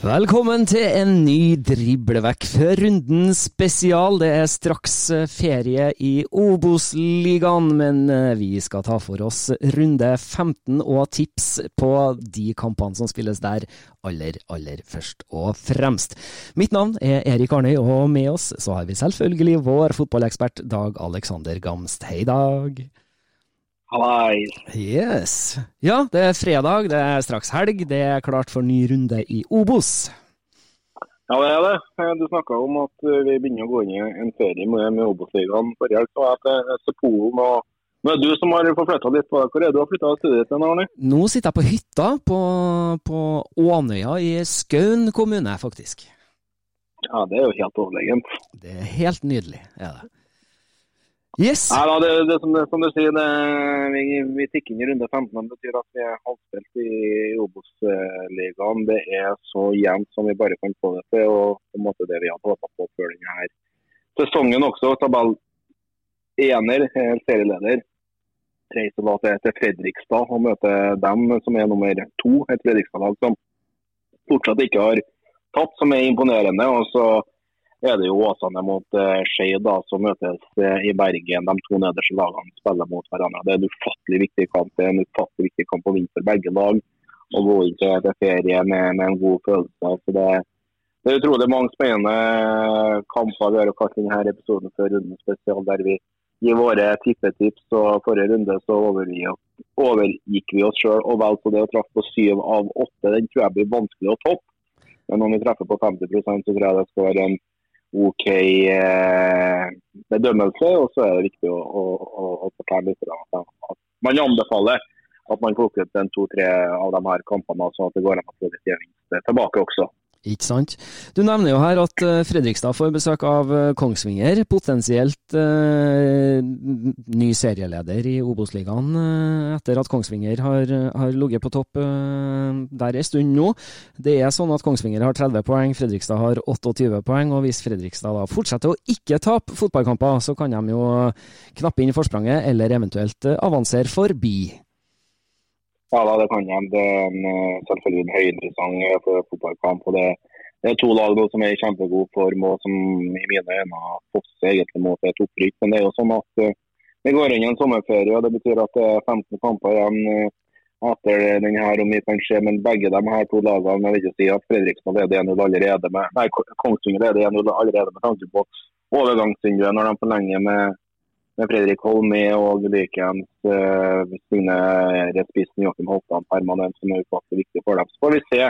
Velkommen til en ny driblevekk før runden spesial. Det er straks eh, ferie i Obos-ligaen, men eh, vi skal ta for oss runde 15 og tips på de kampene som spilles der aller, aller først og fremst. Mitt navn er Erik Arnøy, og med oss så har vi selvfølgelig vår fotballekspert Dag Alexander Gamst. Hei, Dag. Hallais. Yes. Ja, det er fredag, det er straks helg. Det er klart for ny runde i Obos. Ja, det er det. Du snakka om at eh, vi begynner å gå inn i en ferie med, med Obos-ligaen. Forrige helg så til til Polen. og er det du som har forflytta det. Hvor er det du har flytta studiet til Arne? Nå sitter jeg på hytta på, på Ånøya i Skaun kommune, faktisk. Ja, det er jo helt overlegent. Det er helt nydelig, er det. Yes. Nei, da, det, det, som, som du sier, det, vi, vi tikker inn i runde 15. Det betyr at vi er halvspilt i Obos-ligaen. Det er så jevnt som vi bare kan få det til. og på en måte det vi har håpa på før denne sesongen også. Tabell ener, eh, serieleder. Reiser da til, til Fredrikstad og møter dem som er nummer to. Et Fredrikstad-lag som fortsatt ikke har tatt, som er imponerende. og så er det jo Åsane mot uh, Skeid som møtes eh, i Bergen. De to nederste lagene spiller mot hverandre. Det er en ufattelig viktig kamp det er en ufattelig viktig kamp å vinne for begge lag. Å gå inn til, ferie med, med en god følelse. Så det, det er utrolig mange spennende kamper vi har kalt denne episoden før runden spesial, der vi gir våre tippetips. og Forrige runde så overgikk, vi oss sjøl og vel på det å traff på syv av åtte. Den tror jeg blir vanskelig å toppe. Men om vi treffer på 50% så tror jeg det skal være en OK eh, bedømmelse. Og så er det viktig å, å, å, å fortelle litt at, man anbefaler at man plukker ut en to-tre av de her kampene, sånn at det går an å få litt gevinst tilbake også. Ikke sant. Du nevner jo her at eh, Fredrikstad får besøk av eh, Kongsvinger. Potensielt eh, ny serieleder i Obos-ligaen eh, etter at Kongsvinger har, har ligget på topp eh, der en stund nå. Det er sånn at Kongsvinger har 30 poeng, Fredrikstad har 28 poeng. og Hvis Fredrikstad da fortsetter å ikke tape fotballkamper, så kan de jo knappe inn forspranget, eller eventuelt eh, avansere forbi. Ja, da, det kan de. Det er en, eh, selvfølgelig en høyinteressant eh, fotballkamp. og det, det er to lag nå som er i kjempegod form og som i mine øyne fått egentlig mot et opprykk. Men det er jo sånn at det vi går inn i en sommerferie, og det betyr at det er 15 kamper igjen eh, etter den her, om vi kan se. Men begge de her to lagene, jeg vil ikke si at Fredrikstad leder 1-0 allerede med Nei, Kongsvinger leder 1-0 allerede med tanke på overgangsvinduet når de forlenger med med Fredrik Holmé og likeens uh, Signe Rettspissen, Joachim Holtan permanent, som er ufattelig viktig for dem. Så får vi se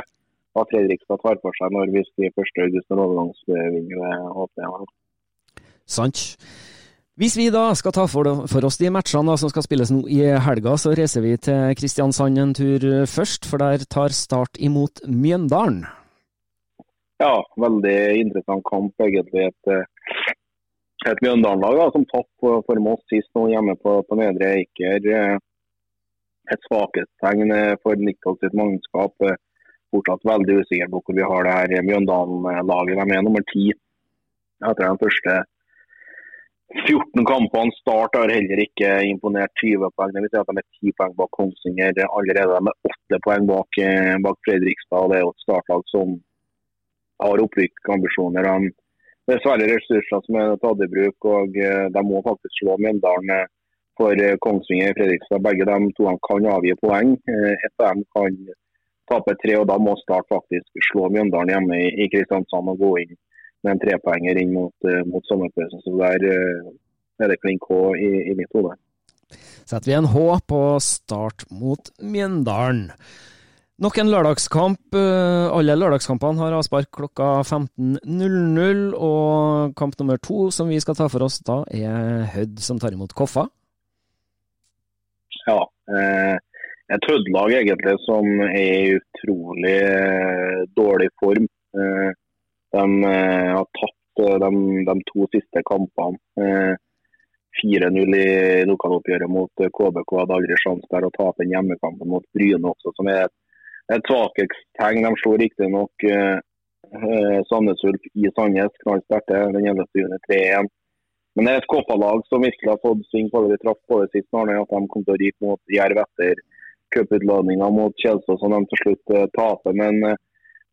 hva Fredrikstad tar for seg når vi skriver 1.8 når overgangsvinduet åpner. Sant. Hvis vi da skal ta for, for oss de matchene da, som skal spilles nå i helga, så reiser vi til Kristiansand en tur først, for der tar Start imot Mjøndalen. Ja, veldig interessant kamp, egentlig. Et, et Mjøndalen-lag som tapte for Moss sist nå hjemme på, på Nedre Eiker. Et svakhetstegn for Niklas sitt mannskap. Fortsatt veldig usikker på hvor vi har det her Mjøndalen-laget. De er nummer ti etter den første 14 kampene. Start har heller ikke imponert 20 poeng. Det vil si at de er 10 poeng bak Kongsvinger allerede. De er 8 poeng bak, eh, bak Fredrikstad. Det er jo et startlag som har opprykksambisjoner. Det er svære ressurser som er tatt i bruk, og eh, de må faktisk slå Mjøndalen eh, for Kongsvinger og Fredrikstad. Begge de to kan avgi poeng. Ett av dem kan tape tre, og da må Start faktisk slå Mjøndalen hjemme i Kristiansand og gå inn med en trepoenger inn mot, mot sommerpausen. Så der er det klink H i, i mitt hode. Setter vi en H på start mot Mjøndalen. Nok en lørdagskamp. Eh, alle lørdagskampene har avspark klokka 15.00. Og kamp nummer to som vi skal ta for oss da, er Hødd som tar imot Koffa. Ja. Eh, et Hødd-lag egentlig som er i utrolig eh, dårlig form. Eh, de eh, har tatt eh, de, de, to siste kampene. 4-0 eh, i lokaloppgjøret mot KBK. Hadde aldri sjanse der å tape den hjemmekampen mot Bryne også, som er et, et svakhetstegn. De slo riktignok uh, Sandnes Ulf i Sandnes knallsterkt den 11. juni 3-1. Men det er et Koffa-lag som virkelig har fått sving på det. Vi traff på det sist, Arne, at de kom til å ryke mot Jerv etter cuputladninga mot Kjelsås, som de til slutt uh, taper. Men uh,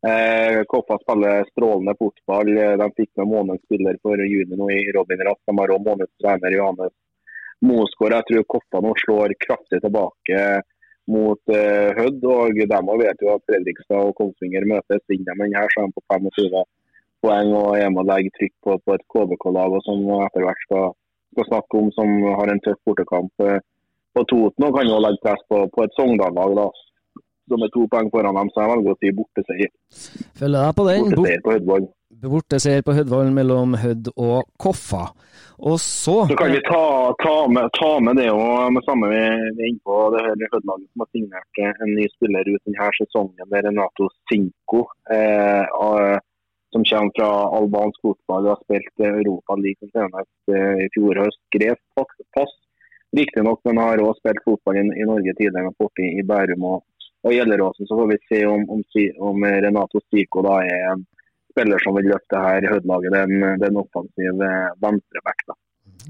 Eh, Koffa spiller strålende fotball. De fikk med månedens spiller for juni nå i Robin Rask. De har òg månedens trener Johannes Mosgaard. Jeg tror Koffa nå slår kraftig tilbake mot uh, Hødd. og De vet jo at Fredrikstad og Kongsvinger møtes. Vinner de denne, så er de på 25 poeng og er med å legge trykk på, på et KBK-lag som etter hvert skal, skal, snakke om, som har en tøff bortekamp uh, på Toten. Og kan jo legge press på, på et Sogndal-lag som er to poeng foran dem, så jeg velger å si borteseier. Følger deg på den. Borteseier på Hødvoll. Borteseier på Hødvoll mellom Hødd og Koffa. Og så Så kan vi ta, ta, med, ta med, det og med samme vi er inne på det her Hødd-laget som har signert en ny spiller ut denne sesongen. Det er Renato Sinko, Eh, som kommer fra albansk fotball og har spilt Europa League senest eh, i fjor høst. Grep pass, riktignok, men har også spilt fotball i, i Norge tidligere, borte i Bærum og og Gjelleråsen, så får vi se om, om, om Renato Sinko da er en spiller som vil løfte her Hødlaget. Den, den offensive venstreback.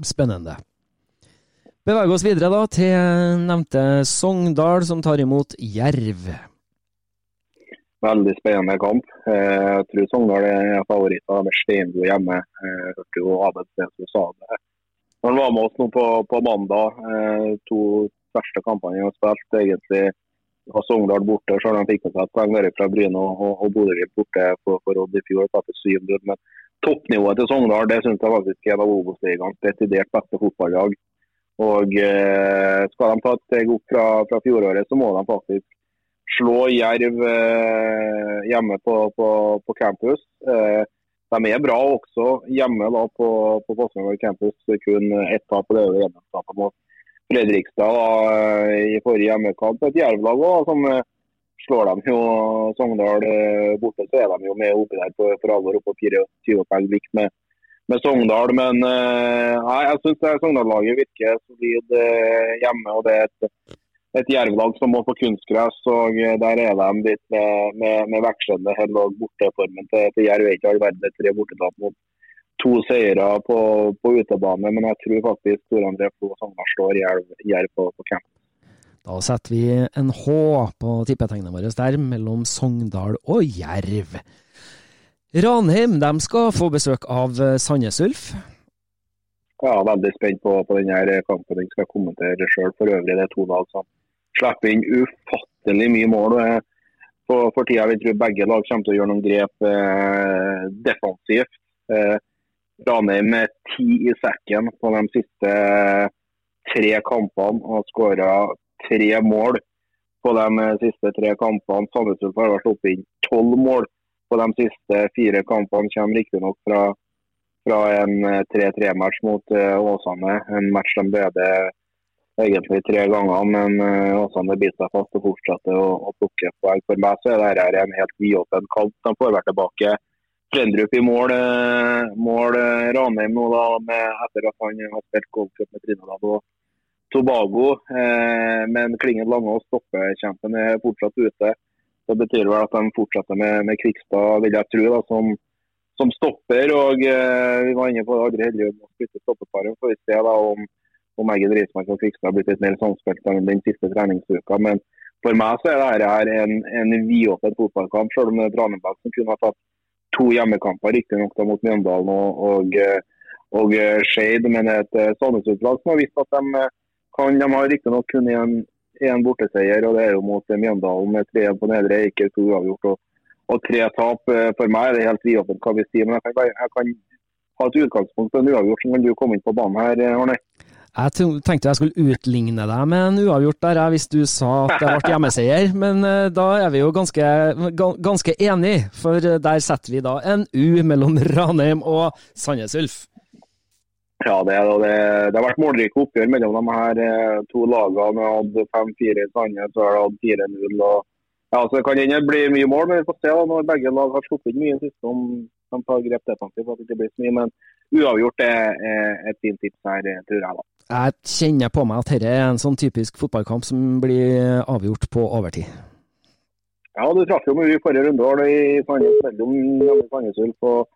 Spennende. Beveger oss videre da til nevnte Sogndal, som tar imot Jerv. Veldig spennende kamp. Eh, jeg tror Sogndal er favoritter med steingod hjemme. Jeg eh, hørte jo Abed Stensrud sa det. Han var med oss nå på, på mandag. Eh, to verste kampene vi har spilt. egentlig og Sogndal borte, selv om de fikk med seg et poeng fra Bryne og, og, Bodø-Glimt borte for, for Odd i fjor. Tapte 700. Men toppnivået til Sogndal det synes jeg faktisk er en av Obos-ligaens desidert beste fotballag. Og eh, Skal de ta et steg opp fra, fra, fjoråret, så må de faktisk slå Jerv eh, hjemme på, på, på campus. Eh, de er bra også hjemme da, på, på Fossmøy campus. Kun ett tap, på det øvrige jo enhetstapet mot Fredrikstad da, i forrige hjemmekamp. Et jervlag òg som eh, slår dem jo Sogndal eh, borte, så er de jo med oppi der for, for alvor oppe på 24 poeng likt med, med, Sogndal. Men eh, nei, jeg syns Sogndal-laget virker solid hjemme. og det er et, et Jerv-lag som må på kunstgress. og Der er de litt med, med, med vekslende hell og borteformen til, til Jerv. Ikke all verden tre bortetap mot to seire på, på, utebane, men jeg tror faktisk Tor André Flo Sogndal slår Jerv på, på camp. Da setter vi en H på tippetegnet vårt der, mellom Sogndal og Jerv. Ranheim de skal få besøk av Sandnes Ulf. Ja, veldig spent på, på denne kampen. Jeg skal kommentere sjøl. For øvrig det er to lag som slipper inn ufattelig mye mål. For, for tida jeg tro begge lag kommer til å gjøre noen grep eh, defensivt. Eh, Ranheim med ti i sekken på de siste tre kampene og skåra tre mål på de siste tre kampene. Sandnes har vært oppe i tolv mål på de siste fire kampene. Kommer riktignok fra fra en 3-3-match mot Åsane. En match de døde egentlig tre ganger, men Åsane biter seg fast og fortsetter å, å plukke poeng. For meg så er dette en helt vidåpen kamp. De får være tilbake Frendrup i mål, mål Ranheim nå da, med, etter at han har spilt golfcup med Trinidad og Tobago. Eh, men Klingen Lange og stoppekjempen er fortsatt ute. Det betyr vel at de fortsetter med, med Kvikstad, vil jeg tro, da, som, som stopper. og eh, Vi var inne på det aldri heldige å flytte stoppeparet. får vi se da om, om Eggen Rismark og Kvikstad har blitt litt mer samspilt enn den siste treningsuka. Men for meg så er dette her en, en vidåpen fotballkamp, selv om det er Tranebakk som kunne ha tatt to hjemmekamper, riktignok mot Mjøndalen og, og, og Skeid. Men et Sandnes-utlag som har vist at de kan. De har riktignok kun én borteseier, og det er jo mot Mjøndalen med 3-1 på Nedre Eiker, to uavgjort og, og tre tap. Eh, for meg er det helt vidåpent hva vi sier, men jeg kan, jeg kan ha et utgangspunkt på en uavgjort. Så kan du komme inn på banen her, eh, Arne. Jeg tenkte jeg skulle utligne deg med en uavgjort der, hvis du sa at det ble hjemmeseier. Men uh, da er vi jo ganske, ganske enige, for der setter vi da en U mellom Ranheim og Sandnes Ulf. Ja, det, det, det, har vært målrike oppgjør mellom de her eh, to lagene. Vi hadde 5-4 i Sandnes, så har det hatt 4-0. Ja, så Det kan hende bli mye mål, men vi får se da, når begge lag har sluppet mye sist, om de tar grep defensivt. at det ikke blir så mye, Men uavgjort er et fint tips her, tror jeg. da. Jeg kjenner på meg at dette er en sånn typisk fotballkamp som blir avgjort på overtid. Ja, du traff jo mye i forrige runde i Sandnes mellom Sandnes Ulf og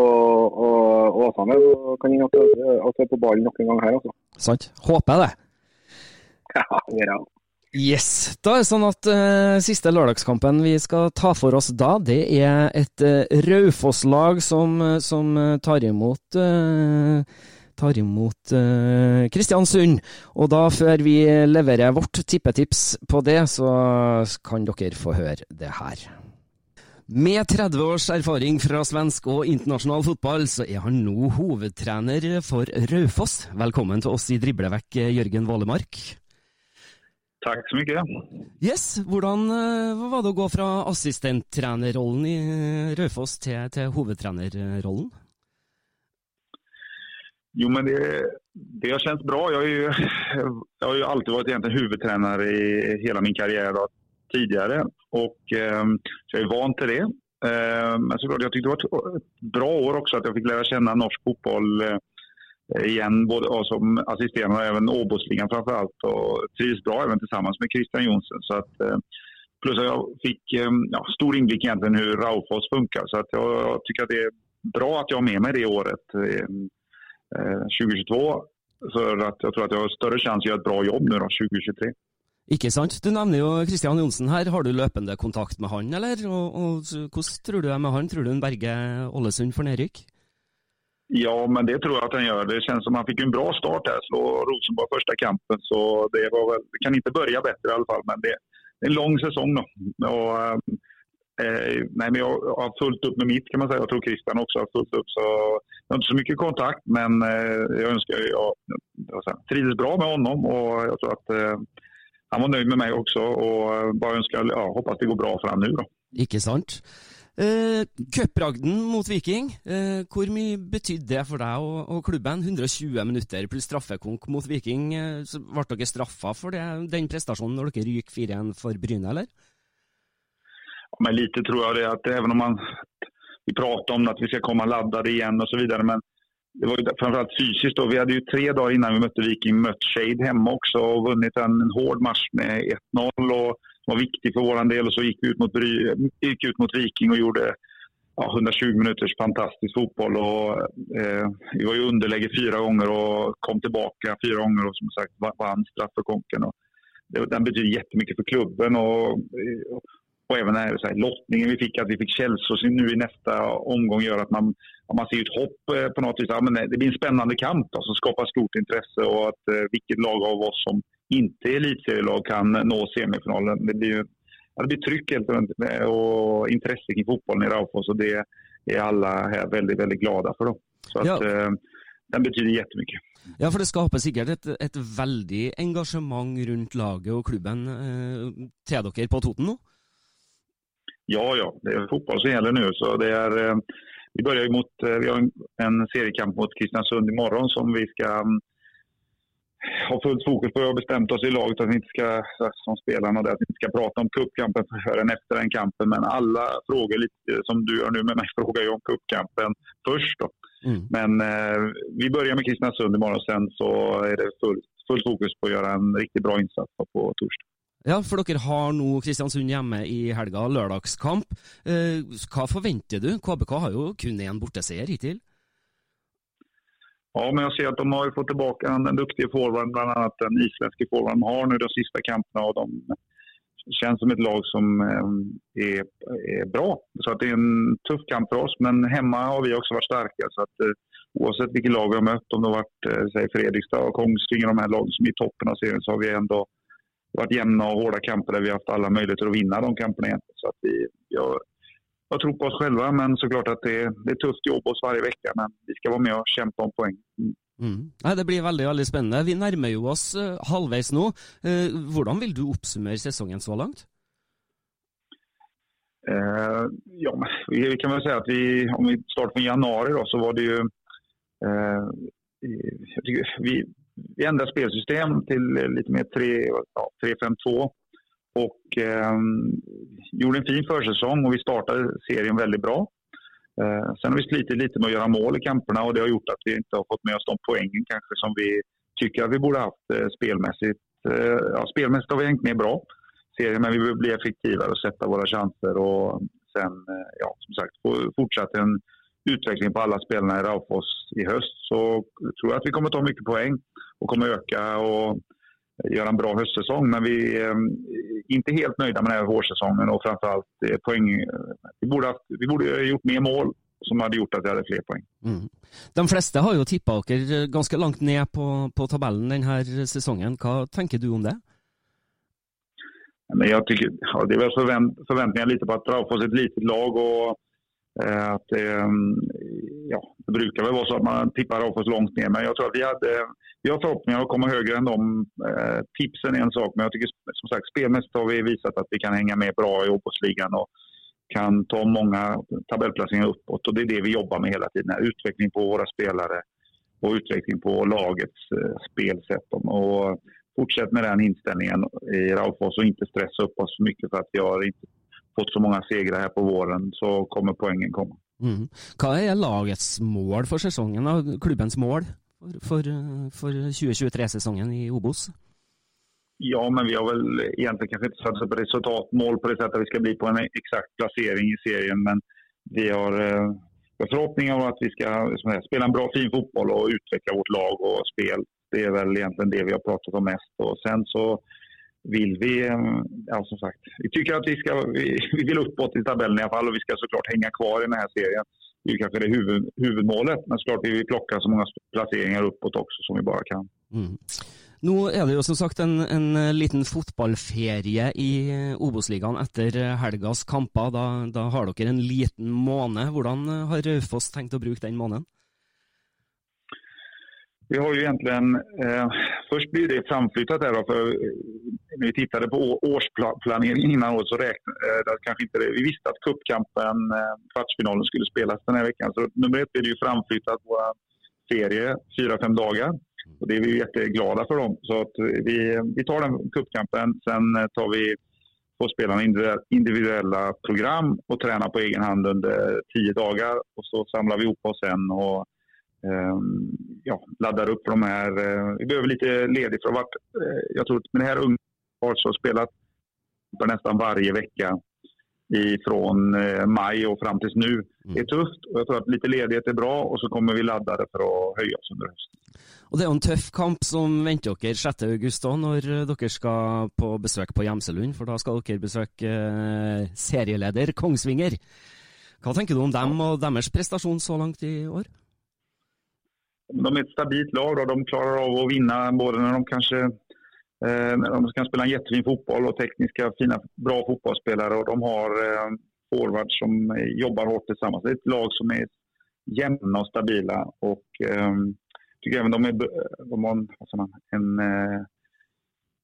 og, og Åsane. Så kan hende at jeg er på ballen nok en gang her, altså. Sant. Håper jeg det. Ja, det gjør jeg. Yes. Da er det sånn at uh, siste lørdagskampen vi skal ta for oss da, det er et uh, Raufoss-lag som, som uh, tar imot uh, tar imot Kristiansund. Og da, før vi leverer vårt tippetips på det, så kan dere få høre det her. Med 30 års erfaring fra svensk og internasjonal fotball, så er han nå hovedtrener for Raufoss. Velkommen til oss i Driblevekk, Jørgen Valemark. Takk så mye. Yes, Hvordan eh, var det å gå fra assistenttrenerrollen i Raufoss til, til, hovedtrenerrollen? Jo, men det, det har kjent bra. Jeg, ju, jag har ju alltid vært egentlig hovedtrener i hele min karriere tidligere. Och, eh, så jag är van till det. Eh, men såklart, jag tyckte det var ett bra år också att jag fick lära känna norsk fotboll eh, igen, både ja, som assisterande och även Åbosligan framför allt. Och trivs bra även tillsammans med Christian Jonsson. Så att, eh, plus att jag fick eh, ja, stor inblick egentligen hur Raufoss funkar. Så att jag, jag, tycker att det är bra att jag har med mig det året 2022. Så jeg tror at jeg har større sjanse til å gjøre et bra jobb nå, da, 2023. Ikke sant. Du nevner jo Kristian Johnsen her. Har du løpende kontakt med han, eller? Og, og hvordan tror du det er med han? Tror du han berger Ålesund for nedrykk? Ja, men det tror jeg at han gjør. Det kjennes som han fikk en bra start her. Slå Rosenborg første kampen. Så det var vel, kan ikke begynne bedre i alle fall. Men det, det er en lang sesong nå. Og, eh, nej, men jag har fulgt opp med mitt kan man si. Jeg tror Kristian også har fulgt opp. Så jeg har ikke så mye kontakt, men eh, jeg ønsker jag, jag trives bra med honom. Og jeg tror at eh, han var nøyd med meg også, og bara bare ønsker, ja, håper det går bra for ham nu Da. Ikke sant. Eh, mot Viking, eh, hvor mye betydde det for deg og, og, klubben? 120 minutter pluss straffekonk mot Viking. Eh, så ble dere straffa for det, den prestasjonen når dere ryker 4-1 for Bryne, eller? Men lite tror jeg det at even om man vi prater om at vi skal komme laddet igjen og så videre, men det var ju framförallt fysiskt. Då. Vi hade ju tre dagar innan vi mötte Viking mött Shade hemma också och vunnit en, en hård match med 1-0 och var viktig för vår del. Och så gick vi ut mot, gick ut mot Viking och gjorde ja, 120 minuters fantastisk fotboll. Och, eh, vi var i underläge fyra gånger och kom tillbaka fyra gånger och som sagt vann straffekonken. Och det, den betyder jättemycket för klubben. Och, och även här, så här, lottningen vi fick, att vi fick Chelsea nu i nästa omgång gör att man, man ser ett hopp eh, på något vis. Ja, men det blir en spännande kamp då, som skapar stort intresse och att eh, vilket lag av oss som inte är elitserielag kan nå semifinalen. Det blir, ja, det blir tryck helt och intresse kring fotbollen i Raufoss och det är alla här väldigt, väldigt glada för. Då. Så att, ja. eh, den betyder jättemycket. Ja, for det skaper sikkert et, et veldig engasjement rundt laget og klubben eh, til dere på Toten nå? Ja, ja. Det er fotball som gjelder nu. Så det är, eh, vi mot, vi har en seriekamp mot Kristiansund i morgen som vi ska mm, ha fullt fokus på. Vi har bestemt oss i laget att vi inte ska, som spelarna, att vi inte ska prata om cupkampen förrän efter den kampen. Men alle frågor, som du gör nu med mig, frågar ju om cupkampen först. Då. Mm. Men eh, vi börjar med Kristiansund imorgon och sen så är det fullt, fullt fokus på å gjøre en riktig bra insats på torsdag. Ja, for dere har nå Kristiansund hjemme i helga, lørdagskamp. Eh, hva forventer du? KBK har jo kun én borteseier hittil. Ja, men jeg ser at de har fått tilbake en, en duktig forward, bl.a. den islandske forwarden de har nå de siste kampene. og de kjennes som et lag som er, är, är bra. Så det er en tuff kamp for oss, men hemma har vi også vært sterke. Så att, eh, oavsett vilket lag vi har møtt, om det har eh, Fredrikstad og Kongsvinger, de her lagene som er i toppen av serien, så har vi ändå varit jämna och hårda kamper där vi har haft alla möjligheter att vinna de kamperna. Så att vi, jag, jag tror på oss själva, men såklart att det, det är tufft jobb oss varje vecka. Men vi ska vara med og kjempe om poeng. Mm. Mm. det blir veldig veldig spennende. Vi nærmer jo oss uh, halvveis nå. Uh, hvordan vil du oppsummere sesongen så langt? Uh, ja, vi, vi, kan vel si at vi, om vi starter med januar, da, så var det jo vi, vi ändrar spelsystem till lite mer 3-5-2 och eh, gjorde en fin försäsong och vi startade serien väldigt bra. Eh, sen har vi slitit lite med att göra mål i kamperna och det har gjort att vi inte har fått med oss de poängen kanske som vi tycker att vi borde haft eh, spelmässigt. Eh, ja, spelmässigt har vi hängt med bra serien men vi behöver bli effektivare och sätta våra chanser och sen eh, ja, som sagt fortsatt en utveckling på alla spelarna i Raufoss i höst så tror jag att vi kommer ta mycket poäng och kommer öka och göra en bra höstsäsong. Men vi är inte helt nöjda med den här vårsäsongen och framförallt eh, poäng. Vi borde, haft, vi borde gjort mer mål som hadde gjort at vi hadde flere poeng. Mm. De fleste har jo tippa dere ganske langt ned på, på tabellen denne sesongen. Hva tenker du om det? Men jeg tykker, ja, det er vel forvent, förväntningar litt på at Raufoss er et litet lag och Eh, att mm, ja, det brukar väl vara så att man tippar Raufoss långt ner, men jag tror att vi, hade, vi har förhoppningar att komma högre än de. Eh, tipsen är en sak, men jag tycker som sagt spelmässigt har vi visat att vi kan hänga med bra i Obosligan och kan ta många tabellplaceringar uppåt. Och det är det vi jobbar med hela tiden. Utveckling på våra spelare och utveckling på lagets eh, spelsätt. Och fortsätt med den inställningen i Raufoss och inte stressa upp oss för mycket för att vi har inte fått så mange segrar her på våren så kommer poengen komme. Mm. Hva er lagets mål for sesongen, da? klubbens mål for, for, for 2023-sesongen i Obos? Ja, men vi har vel egentlig kanskje ikke satset på resultatmål på det settet att vi skal bli på en eksakt plassering i serien. Men vi har eh, forhåpninger om at vi skal här, spela en bra fin fotball og utvikle vårt lag og spill. Det er vel egentlig det vi har pratet om mest. Og sen så vill vi, eh, ja som sagt, vi tycker att vi ska, vi, vi vill uppåt i tabellen i alla fall och vi ska såklart hänga kvar i den här serien. Det är kanske det huvud, huvudmålet, men såklart vill vi plocka så många placeringar uppåt också som vi bara kan. Mm. Nå er det jo som sagt en, en liten fotballferie i Obos-ligaen etter helgas kamper. Da, da, har dere en liten måned. Hvordan har Raufoss tenkt å bruke den måneden? Vi har ju egentligen, eh, först blir det framflyttat här då, för vi tittade på årsplaneringen innan året så räknade eh, kanske inte vi visste att cupkampen, eh, kvartsfinalen skulle spelas den här veckan. Så nummer ett är det ju framflyttat våra serie fyra, fem dagar. Och det är vi jätteglada för dem. Så att vi, vi tar den cupkampen, sen tar vi på spelarna individuella program och tränar på egen hand under tio dagar. Och så samlar vi ihop oss sen och Ehm, ja, laddar upp de här. Eh, vi behöver lite ledigt för att eh, jag tror med det här unga har spelat på nästan varje vecka från eh, maj och fram tills nu. Mm. Det är tufft och jag tror att lite ledighet är bra och så kommer vi laddade för att höja oss under hösten. Og Det er jo en tøff kamp som venter dere 6. august da, når dere skal på besøk på Jämselund For da skal dere besøke serieleder Kongsvinger. Hva tenker du om dem og deres prestasjon så langt i år? de är ett stabilt lag och de klarar av att vinna både när de kanske eh, när de kan spela en jättefin fotboll och tekniska, fina, bra fotbollsspelare och de har eh, forwards som jobbar hårt tillsammans. Det är ett lag som är jämna och stabila och eh, tycker även de, de har en, en eh,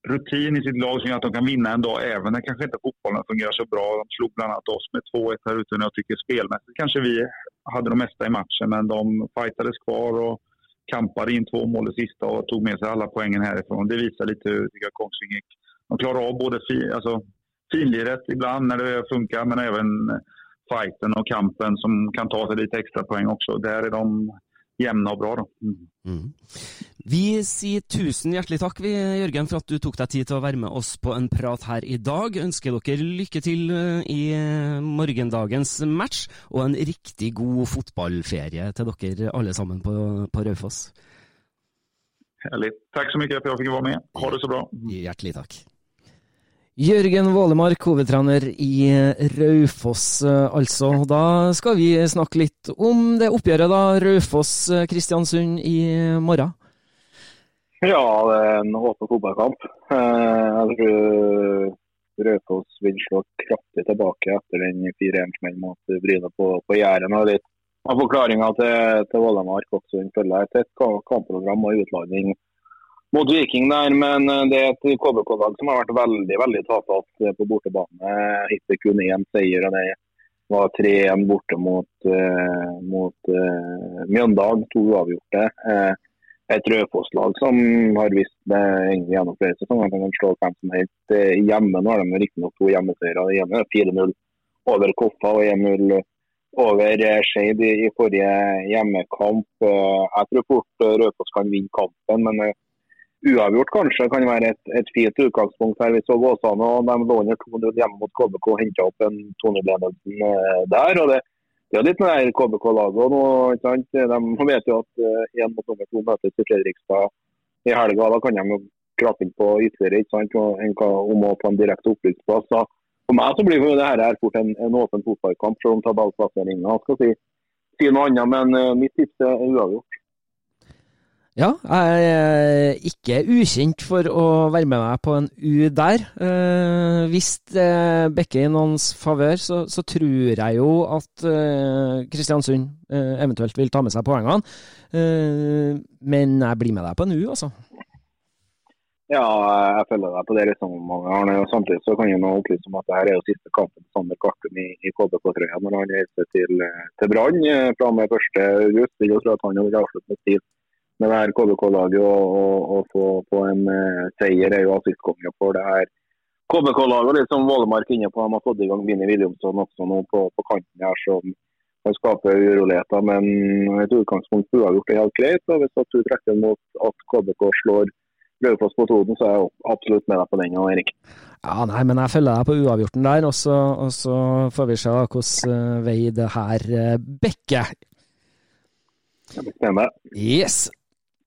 rutin i sitt lag som gör att de kan vinna en dag även när kanske inte fotbollen fungerar så bra. De slog annat oss med 2-1 här ute Jeg tycker spelmässigt kanske vi hade de mesta i matchen men de fightades kvar kampade in två mål i sista och tog med sig alla poängen härifrån. Det visar lite hur jag Kongsvinger de klarar av både fi, alltså, finliret ibland när det funkar men även fighten och kampen som kan ta sig lite extra poäng också. Där är de jämna og bra. Da. Mm. Mm. Vi sier tusen hjertelig takk vi, Jørgen, for at du tok deg tid til å være med oss på en prat her i dag. Ønsker dere lykke til eh, i eh, morgendagens match, og en riktig god fotballferie til dere alle sammen på, på Raufoss. Herlig. Takk så mye for at jeg fikk være med. Ha det så bra. Hjertelig takk. Jørgen Vålemark, hovedtrener i Raufoss, eh, altså. Da skal vi snakke litt om det oppgjøret, da. Raufoss-Kristiansund i morgen. Ja, det er en åpen fotballkamp. Eh, jeg tror Raufoss vil slå kraftig tilbake etter den 4-1-smellen mot Bryne på, på Jæren. Og litt av forklaringa til, til Vålemark også. Hun følger et tett kampprogram og utladning mot Viking der, men eh, det er et KBK-lag som har vært veldig veldig tafatt eh, på bortebane. Hittil kun én seier, og det var 3-1 borte mot, uh, mot uh, Mjøndalen. To uavgjorte. Uh, et Raufoss-lag som har vist det egentlig gjennom flere sesonger at de kan slå hvem som helst hjemme. Nå har de riktignok to hjemmeseiere. Det ene er 4-0 over Koffa og 1-0 over Skeid i, i, forrige hjemmekamp. Jeg tror fort Raufoss kan vinne kampen, men uavgjort kanskje kan være et, et fint utgangspunkt her. Vi så Åsane og de lå under 2-0 hjemme mot KBK og henta opp en 2-0-ledelsen eh, der. og det, det er litt med KBK-laget nå. ikke sant? De vet jo at én eh, mot nummer to møtes i Fredrikstad i helga. Da kan de jo krape inn på ytterligere ikke sant? om å få en direkte opprykksplass. For meg så blir det her fort en, en åpen fotballkamp, selv om tabellplasseringa skal si, si noe annet. Men uh, mitt tips er uavgjort. Ja, jeg er ikke ukjent for å være med meg på en U der. Eh, hvis det bekker i noens favør, så, så, tror jeg jo at eh, Kristiansund eh, eventuelt vil ta med seg poengene. Eh, men jeg blir med deg på en U, altså. Ja, jeg følger deg på det resonnementet. Samtidig så kan jeg nå opplyse om at det her er jo siste kampen til Sander Kvartum i, i KBK-trøya når han reiser til, til Brann eh, fra og med 1.8. Vil jo tro at han vil avslutte med stil med det her KBK-laget å få, få, en uh, seier er jo assistkonge for det her KBK-laget. Litt som Vålemark inne på, de har fått i gang Vinni Williamson også nå på, på kanten her, som kan skape uroligheter. Men et utgangspunkt på uavgjort er helt greit. og Hvis du trekker mot at KBK slår Raufoss på Toten, så er jeg absolutt med deg på den. Erik. Ja, nei, men jeg følger deg på uavgjorten der, og så, og så får vi se hvordan eh, vei det her eh, bekker. Spennende. Yes.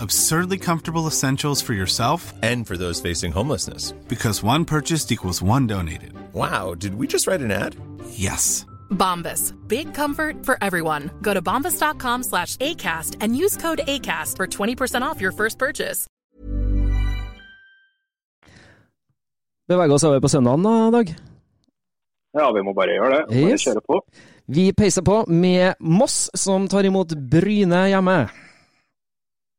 absurdly comfortable essentials for yourself and for those facing homelessness. Because one purchased equals one donated. Wow, did we just write an ad? Yes. Bombas. Big comfort for everyone. Go to bombas.com slash ACAST and use code ACAST for 20% off your first purchase. Beveger oss over på søndagen da, Dag. Ja, vi må bare gjøre det. Bare Yes. kjøre på. Vi peiser på med Moss, som tar imot Bryne hjemme.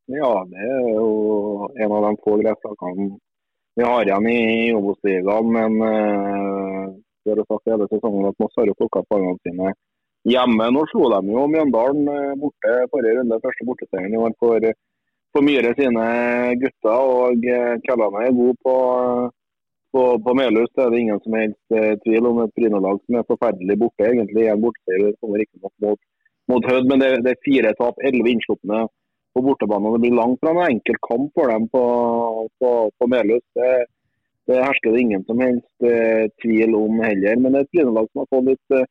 Ja, det er jo en av de få gressakene vi har igjen i Obos-ligaen. Men uh, vi har sagt hele sesongen at Moss har jo plukka poengene sine hjemme. Nå slo de jo Mjøndalen eh, borte forrige runde, første borteseieren i år for, for Myhre sine gutter. Og uh, er god på, på, på Melhus. Det er det ingen som helst eh, tvil om. Et Bryne-lag som er forferdelig borte, egentlig. En borteseier kommer riktignok mot, mot Hødd, men det, det er fire tap, elleve innslupne på bortebane. og Det blir langt fra en enkel kamp for dem på, på, på Melhus. Det, det hersker det ingen som helst eh, tvil om heller. Men det er et Bryne-lag som har fått litt eh,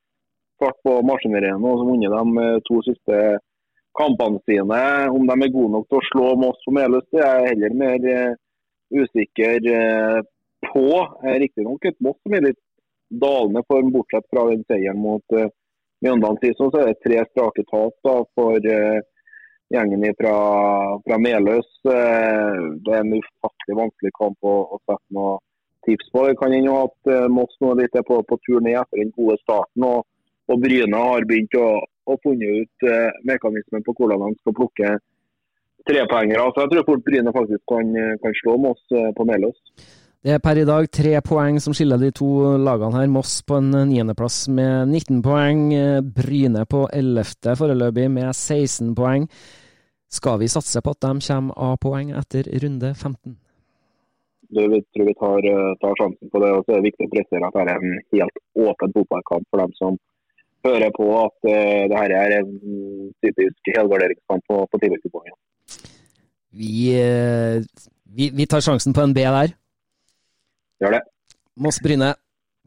fart på maskineriet nå, som vunnet de eh, to siste kampene sine. Om de er gode nok til å slå Moss på Melhus, det er jeg heller mer eh, usikker eh, på. Riktignok et Moss som er litt dalende form, bortsett fra den seieren mot Mjøndalen sist. Så er det tre strake tap for eh, gjengen fra, fra Meløs. Eh, Det er en ufattelig vanskelig kamp å, å sette noe tips på. Det kan hende at eh, Moss nå er litt på, på tur ned etter den gode starten. og, og Bryne har begynt å, å funne ut eh, mekanismen på hvordan de skal plukke trepoengere. Så jeg tror fort Bryne faktisk kan, kan slå Moss eh, på Meløs. Det er per i dag tre poeng som skiller de to lagene her. Moss på en niendeplass med 19 poeng. eh, Bryne på ellevte foreløpig med 16 poeng. Skal vi satse på at de kommer av poeng etter runde 15? Du, vi tror vi tar, eh, tar sjansen på det. og så er det viktig å presisere at dette er en helt åpen fotballkamp for dem som hører på at uh, det her er en typisk helgarderingskamp på, på tilleggskupongen. Vi, eh, vi, vi tar sjansen på en B der. Gjør det. Moss-Bryne,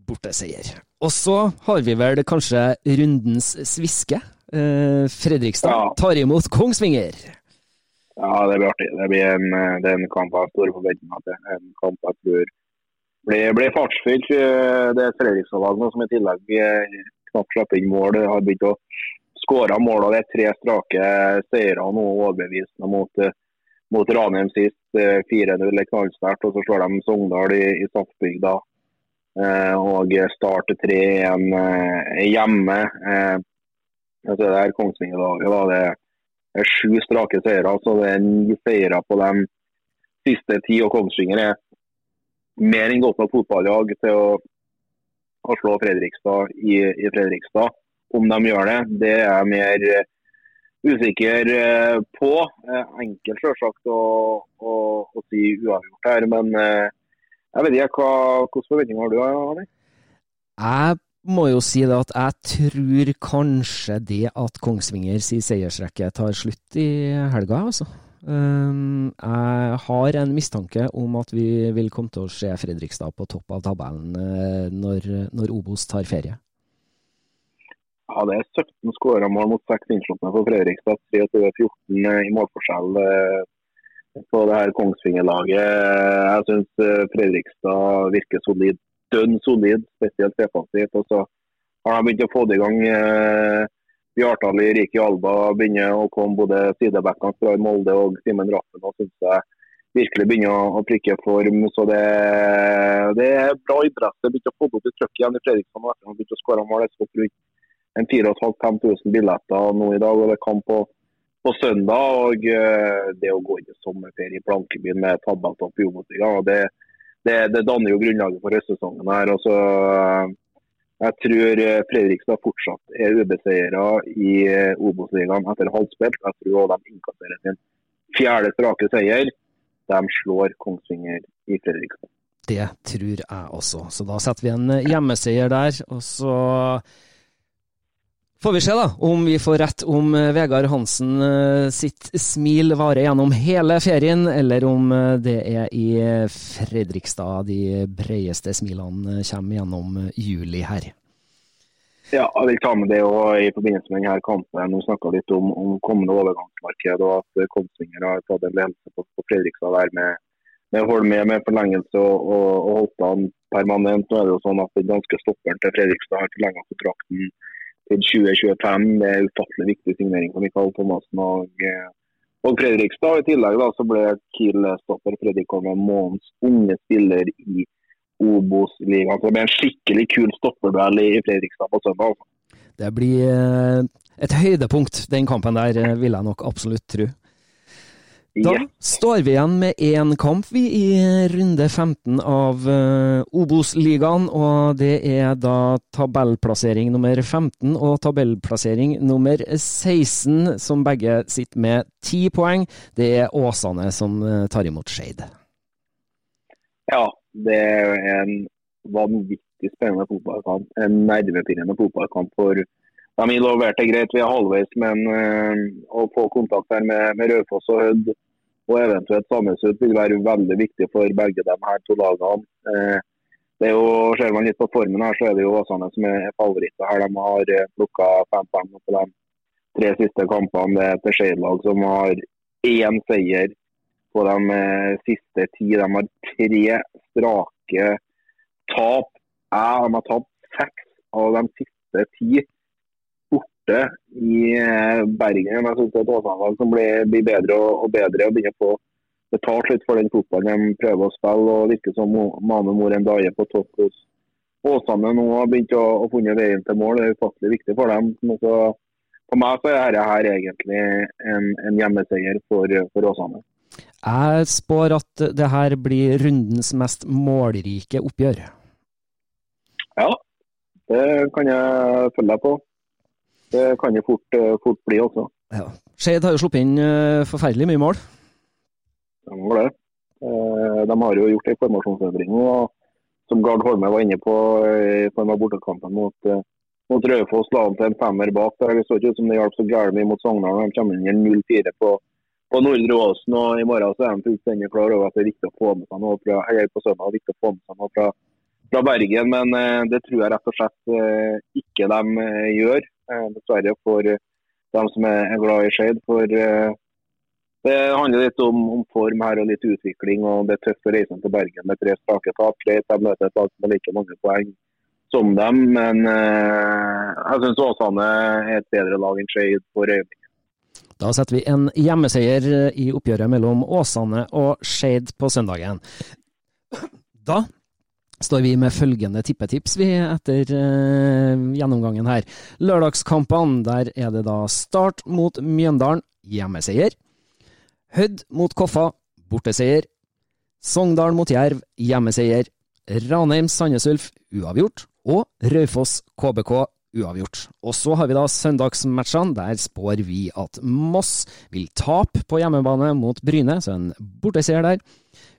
borteseier. Og så har vi vel kanskje rundens sviske. Fredrikstad Fredrikstad tar imot Kongsvinger. Ja, det blir artig. Det blir en, eh, det er en kamp jeg har store forventninger til. En kamp jeg tror blir, blir fartsfylt. Eh, Det er et Fredrikstad-lag som i tillegg eh, knapt slipper inn mål. Har begynt å skåre mål. og Det er tre strake seire nå overbevisende mot, eh, mot Ranheim sist. eh, 4-0 er knallsterkt. Og så slår de Sogndal i, i Stadsbygda. Eh, og starter 3-1 eh, hjemme. Eh, altså det er Kongsvinger-laget. da, Det er sju strake seire. så Det er ni seire på de siste ti. og Kongsvinger er mer enn godt nok fotballag til å, å slå Fredrikstad i, i Fredrikstad. Om de gjør det, det er mer eh, usikker eh, på. Eh, Enkelt selvsagt å, å, å si uavgjort her, men eh, jeg vet ikke hvilke forventninger har du? Arne? Jeg må jo si at jeg tror kanskje det at Kongsvinger sin seiersrekke tar slutt i helga, altså. Um, jeg har en mistanke om at vi vil komme til å se Fredrikstad på topp av tabellen når, når Obos tar ferie. Ja, Det er 17 skåra mål mot 6 innslupne for Fredrikstad. 23-14 i målforskjell eh, på det her Kongsvinger-laget. Jeg syns Fredrikstad virker solid. Dønn solid, spesielt defensivt. Og så har de begynt å få det i gang. eh, Bjartali, Riki Alba begynner å komme både sidebackene fra Molde og Simen Raffen. og synes jeg virkelig begynner å, prikke form. så Det, det er bra idrett. Det begynte å få opp i trøkket igjen i Fredrikstad. etter at de begynte å skåre mål. Rundt en 4500-5000 billetter nå i dag. og Det er kamp på, på søndag. og uh, Det å gå inn i sommerferie i Blankebyen med tabelltopp i Obos-ligaen, det, det, det danner jo grunnlaget for høstsesongen her. og så Uh, jeg tror eh, Fredrikstad fortsatt er ubeseira i Obos-ligaen etter halvspilt. Jeg tror også de innkasserer sin fjerde strake seier. De slår Kongsvinger i Fredrikstad. Det tror jeg også. Så da setter vi en hjemmeseier der. Og så får vi se da, om vi får rett om eh, Vegard Hansen eh, sitt smil varer gjennom hele ferien, eller om eh, det er i Fredrikstad de bredeste smilene kommer gjennom juli her. Ja, jeg vil ta med det og i forbindelse med denne kampen. Nå snakka litt om, om kommende overgangsmarked og at Kongsvinger har tatt en ledelse på, på Fredrikstad der med, med Holme med forlengelse og, og, og Holtan permanent. Nå er det jo sånn at Den danske stopperen til Fredrikstad har forlenget kontrakten til 2025. Det er ufattelig viktig signering for Mikael Thomassen og, eh, og Fredrikstad. I tillegg da, så ble Kiel-stopper Fredrik Holme månedens unge spiller i Obos-ligaen. Det blir en skikkelig kul stopperduell i Fredrikstad på søndag. Altså. Det blir eh, et høydepunkt, den kampen der, eh, vil jeg nok absolutt tro. Da står vi igjen med én kamp vi i runde 15 av uh, Obos-ligaen, og det er da tabellplassering nummer 15 og tabellplassering nummer 16, som begge sitter med ti poeng. Det er Åsane som eh, tar imot Skeid. Ja, det er en vanvittig spennende fotballkamp. En nervepirrende fotballkamp for de involverte. Greit, vi er halvveis, men øh, å få kontakt her med, med Raufoss og Hødd og eventuelt Sandnes Hødd vil være veldig viktig for begge de her to lagene. Eh, det er jo, Ser man litt på formen her, så er det jo Åsane som er favoritter her. De har eh, plukka fem poeng på de tre siste kampene. Det er et Skeid-lag som har én seier på de eh, siste ti. De har tre strake tap. Jeg har tapt seks av de siste ti borte i eh, Bergen. Jeg synes det er et Åsane-lag som blir, blir bedre og, og bedre og begynner å få betalt litt for den fotballen de prøver å spille. og Virker som Mo- Mane Mor en daje på topp hos Åsane nå har begynt å, å funne veien til mål. Det er ufattelig viktig for dem. Så, for meg så er dette her egentlig en, en hjemmeseier for, for Åsane. Jeg spår at det her blir rundens mest målrike oppgjør. Ja, det kan jeg følge deg på. Det kan det fort, eh, fort bli også. Ja. Skeid har jo sluppet inn eh, forferdelig mye mål. De har det. Eh, De har jo gjort en formasjonsendring som Gard Holme var inne på i form av bortekampen mot, mot Raufoss. La han til en femmer bak. der. Det så ikke ut som det hjalp så gærent mye mot Sogndal. De kommer inn i 0-4 på, på Nordre Åsen. og I morgen så er de fullstendig klar over at det er viktig å få med seg noe fra, eller på søndag, viktig å få med seg noe fra, fra Bergen. Men det tror jeg rett og slett ikke de gjør. Eh, dessverre for eh, dem som er, glad i Skeid. For eh, det handler litt om, om form her og litt utvikling. og Det er tøft å reise til Bergen med tre strake tap. Greit, de møter et lag som har like mange poeng som dem, men jeg syns Åsane er et bedre lag enn Skeid for øyeblikket. Da setter vi en hjemmeseier i oppgjøret mellom Åsane og Skeid på søndagen. Da står vi med følgende tippetips vi etter eh, gjennomgangen her. Lørdagskampene, der er det da Start mot Mjøndalen, hjemmeseier. Hødd mot Koffa, borteseier. Sogndal mot Jerv, hjemmeseier. Ranheim Sandnes Ulf, uavgjort. Og Raufoss KBK, uavgjort. Og så har vi da søndagsmatchene. Der spår vi at Moss vil tape på hjemmebane mot Bryne, så en borteseier der.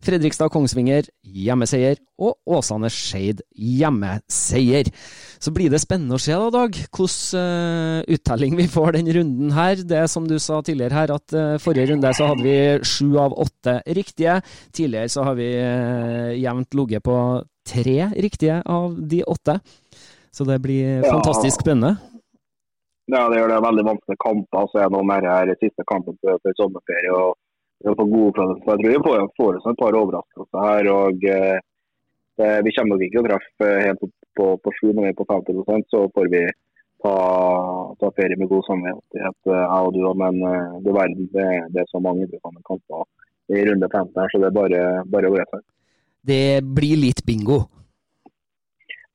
Fredrikstad-Kongsvinger hjemmeseier, og Åsane-Skeid hjemmeseier. Så blir det spennende å se da, Dag, hvordan uh, uttelling vi får den runden her. Det er som du sa tidligere her, at uh, forrige runde så hadde vi sju av åtte riktige. Tidligere så har vi uh, jevnt ligget på tre riktige av de åtte. Så det blir Ja. fantastisk spennende. Ja, det gjør det veldig vanskelige kamper. Så er det noe mer her siste kampen før sommerferie. og får gode følelser. Jeg tror vi får, oss et par overraskelser her. og eh, Vi kommer nok ikke å treffe helt opp på, på sju når vi er på 50 så får vi ta, ta ferie med god samvittighet, eh, jeg og du. også, Men eh, du verden, det, det er så mange interessante kamper i runde 15 her, så det er bare, bare å glede seg. Det blir litt bingo.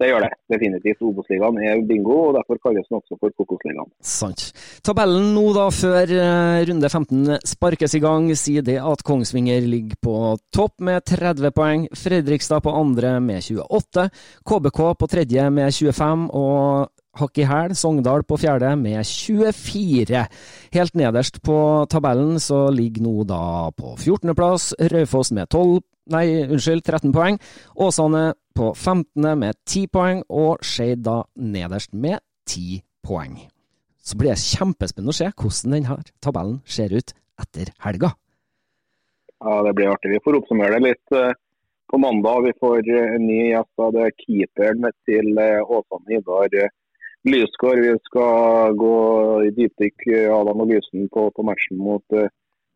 Det gjør det definitivt. Obos-ligaen er bingo, og derfor kalles den også for Kokosligaen. Sant. Tabellen nå da, før eh, runde 15 sparkes i gang, sier det at Kongsvinger ligger på topp med 30 poeng, Fredrikstad på andre med 28, KBK på tredje med 25 og hakk i hæl Sogndal på fjerde med 24. Helt nederst på tabellen så ligger nå da på 14.-plass Raufoss med 12 Nei, unnskyld, 13 poeng. Åsane på 15. med 10 poeng, og Skeid da nederst med 10 poeng. Så blir det kjempespennende å se hvordan denne tabellen ser ut etter helga. Ja, det blir artig. Vi får oppsummere det litt eh, på mandag. Vi får eh, en ny gjest. Det er keeperen til eh, Åsane, Idar eh, Lysgård. Vi skal gå i dypdykk eh, av analysen på, på matchen mot eh,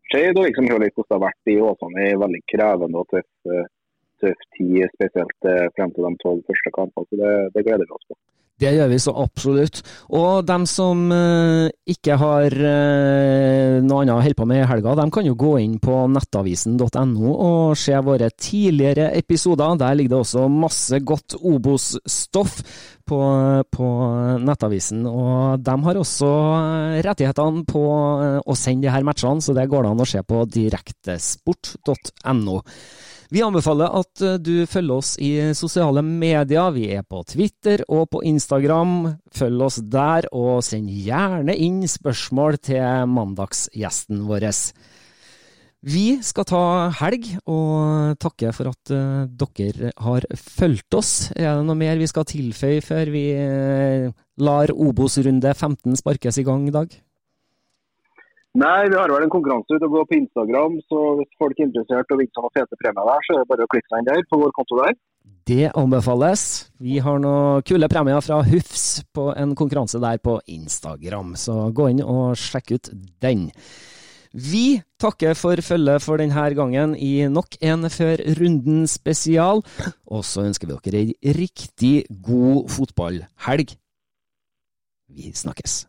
Skeid, og liksom høre litt hvordan det har vært i Åsane i veldig krevende og tøff, eh, tøff tid, spesielt eh, frem til de tolv første kampene. Så det, det gleder vi oss på. Det gjør vi så absolutt. Og dem som eh, ikke har eh, noe annet å holde på med i helga, dem kan jo gå inn på nettavisen.no og se våre tidligere episoder. Der ligger det også masse godt Obos-stoff på, på, nettavisen. Og de har også rettighetene på å sende de her matchene, så det går det an å se på direktesport.no. Vi anbefaler at eh, du følger oss i sosiale medier. Vi er på Twitter og på Instagram. Følg oss der, og send gjerne inn spørsmål til mandagsgjesten vår. Vi skal ta helg, og takke for at uh, dere har fulgt oss. Er det noe mer vi skal tilføye før vi uh, lar Obos-runde 15 sparkes i gang i dag? Nei, vi har vel en konkurranse ute og gå på Instagram, så hvis folk er interessert og vil ha fete premier der, så er det bare å klikke seg inn der på vår konto der. Det anbefales. Vi har noen kule premier fra Hufs på en konkurranse der på Instagram, så gå inn og sjekk ut den. Vi takker for følget for denne gangen i nok en Før runden spesial, og så ønsker vi dere ei riktig god fotballhelg. Vi snakkes.